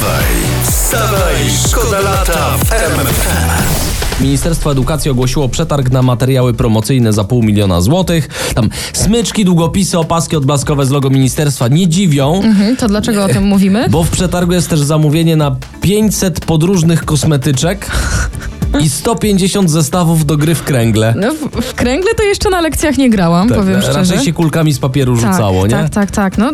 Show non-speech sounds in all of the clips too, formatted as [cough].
Wstawaj, wstawaj, szkoda lata w RMFFM. Ministerstwo Edukacji ogłosiło przetarg na materiały promocyjne za pół miliona złotych. Tam smyczki, długopisy, opaski odblaskowe z logo ministerstwa nie dziwią, Mhm, to dlaczego o tym [laughs] mówimy? bo w przetargu jest też zamówienie na 500 podróżnych kosmetyczek i 150 zestawów do gry w kręgle. No, w, w kręgle to jeszcze na lekcjach nie grałam, powiem szczerze. raczej się kulkami z papieru tak, rzucało, nie? tak, tak, tak. No,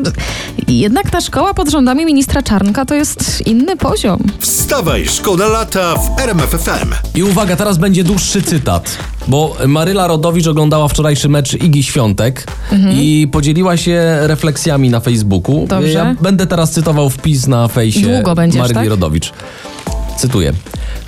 jednak ta szkoła pod rządami ministra Czarnka to jest inny poziom. Wstawaj, szkoda lata w RMFFM. I uwaga, teraz będzie dłuższy cytat. Bo Maryla Rodowicz oglądała wczorajszy mecz Igi Świątek i podzieliła się refleksjami na Facebooku. Mhm. Dobrze. Ja będę teraz cytował wpis na fejsie Długo będziesz, Maryli tak? Rodowicz. Cytuję.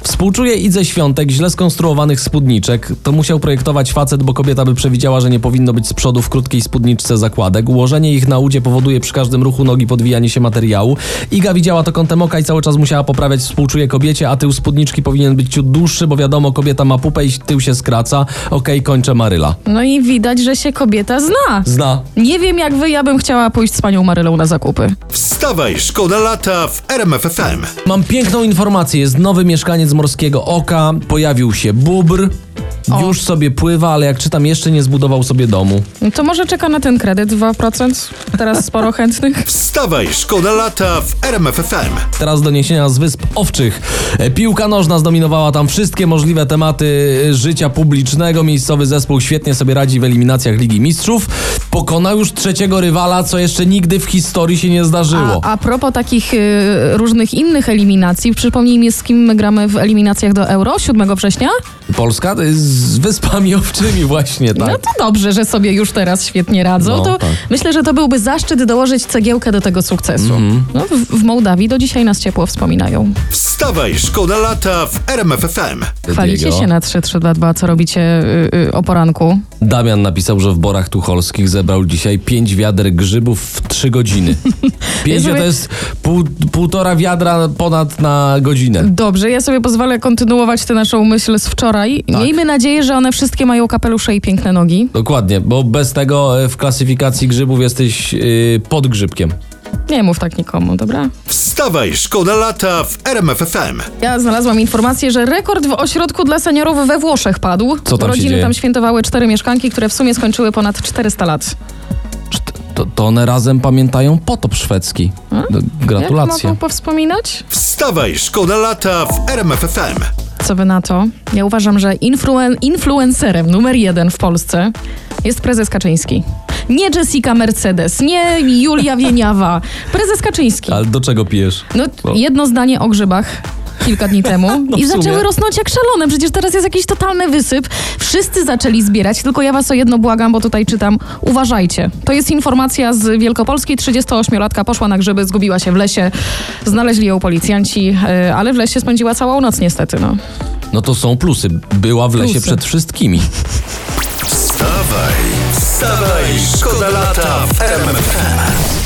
Współczuję Idze Świątek źle skonstruowanych spódniczek. To musiał projektować facet, bo kobieta by przewidziała, że nie powinno być z przodu w krótkiej spódniczce zakładek. Ułożenie ich na udzie powoduje przy każdym ruchu nogi podwijanie się materiału. Iga widziała to kątem oka i cały czas musiała poprawiać współczuję kobiecie, a tył spódniczki powinien być ciut dłuższy, bo wiadomo, kobieta ma pupę i tył się skraca. Okej, kończę Maryla. No i widać, że się kobieta zna. Zna. Nie wiem jak wy, ja bym chciała pójść z panią Marylą na zakupy. Wstawaj, szkoda lata w RMFFM. Mam piękną informację. Jest nowy mieszkaniec Morskiego Oka. Pojawił się bubr. O. Już sobie pływa, ale jak czytam, jeszcze nie zbudował sobie domu. No to może czeka na ten kredyt 2%? Teraz sporo [laughs] chętnych. Wstawaj, szkoda lata w RMFFM. Teraz doniesienia z Wysp Owczych. E, Piłka nożna zdominowała tam wszystkie możliwe tematy e, życia publicznego. Miejscowy zespół świetnie sobie radzi w eliminacjach Ligi Mistrzów. Pokonał już trzeciego rywala, co jeszcze nigdy w historii się nie zdarzyło. A, a propos takich y, różnych innych eliminacji, przypomnij mi z kim my gramy w eliminacjach do Euro 7 września? Polska to jest z Wyspami [laughs] Owczymi właśnie, tak. No to dobrze, że sobie już teraz świetnie radzą. No, to tak. myślę, że to byłby zaszczyt dołożyć cegiełkę do tego sukcesu. Mhm. No, w, w Mołdawii do dzisiaj nas ciepło wspominają. Wstawaj, szkoda lata w RMFFM. Chwalicie Diego. się na 3322, co robicie y, y, o poranku. Damian napisał, że w Borach Tucholskich zebrał dzisiaj 5 wiader grzybów w 3 godziny. [laughs] 5 sobie- to jest pół, półtora wiadra ponad na godzinę. Dobrze, ja sobie pozwolę kontynuować tę naszą myśl z wczoraj. Tak. Miejmy nadzieję, że one wszystkie mają kapelusze i piękne nogi. Dokładnie, bo bez tego e, w klasyfikacji grzybów jesteś yy, pod grzybkiem. Nie mów tak nikomu, dobra? Wstawaj, szkoda lata w RMFFM. Ja znalazłam informację, że rekord w ośrodku dla seniorów we Włoszech padł. Co tam Rodziny tam świętowały cztery mieszkanki, które w sumie skończyły ponad 400 lat. To, to one razem pamiętają potop szwedzki. Jak Gratulacje. mogą powspominać? Wstawaj, szkoda lata w RMFFM. Co wy na to? Ja uważam, że influen- influencerem numer jeden w Polsce jest prezes Kaczyński. Nie Jessica Mercedes, nie Julia Wieniawa. Prezes Kaczyński. Ale do czego pijesz? No, jedno zdanie o grzybach kilka dni temu [laughs] No i zaczęły rosnąć jak szalone. Przecież teraz jest jakiś totalny wysyp. Wszyscy zaczęli zbierać, tylko ja was o jedno błagam, bo tutaj czytam. Uważajcie. To jest informacja z Wielkopolski. 38-latka poszła na grzyby, zgubiła się w lesie. Znaleźli ją policjanci, yy, ale w lesie spędziła całą noc niestety. No. No to są plusy. Była w lesie Plusy. przed wszystkimi. Wstawaj, wstawaj, szkoda lata w RMFFM.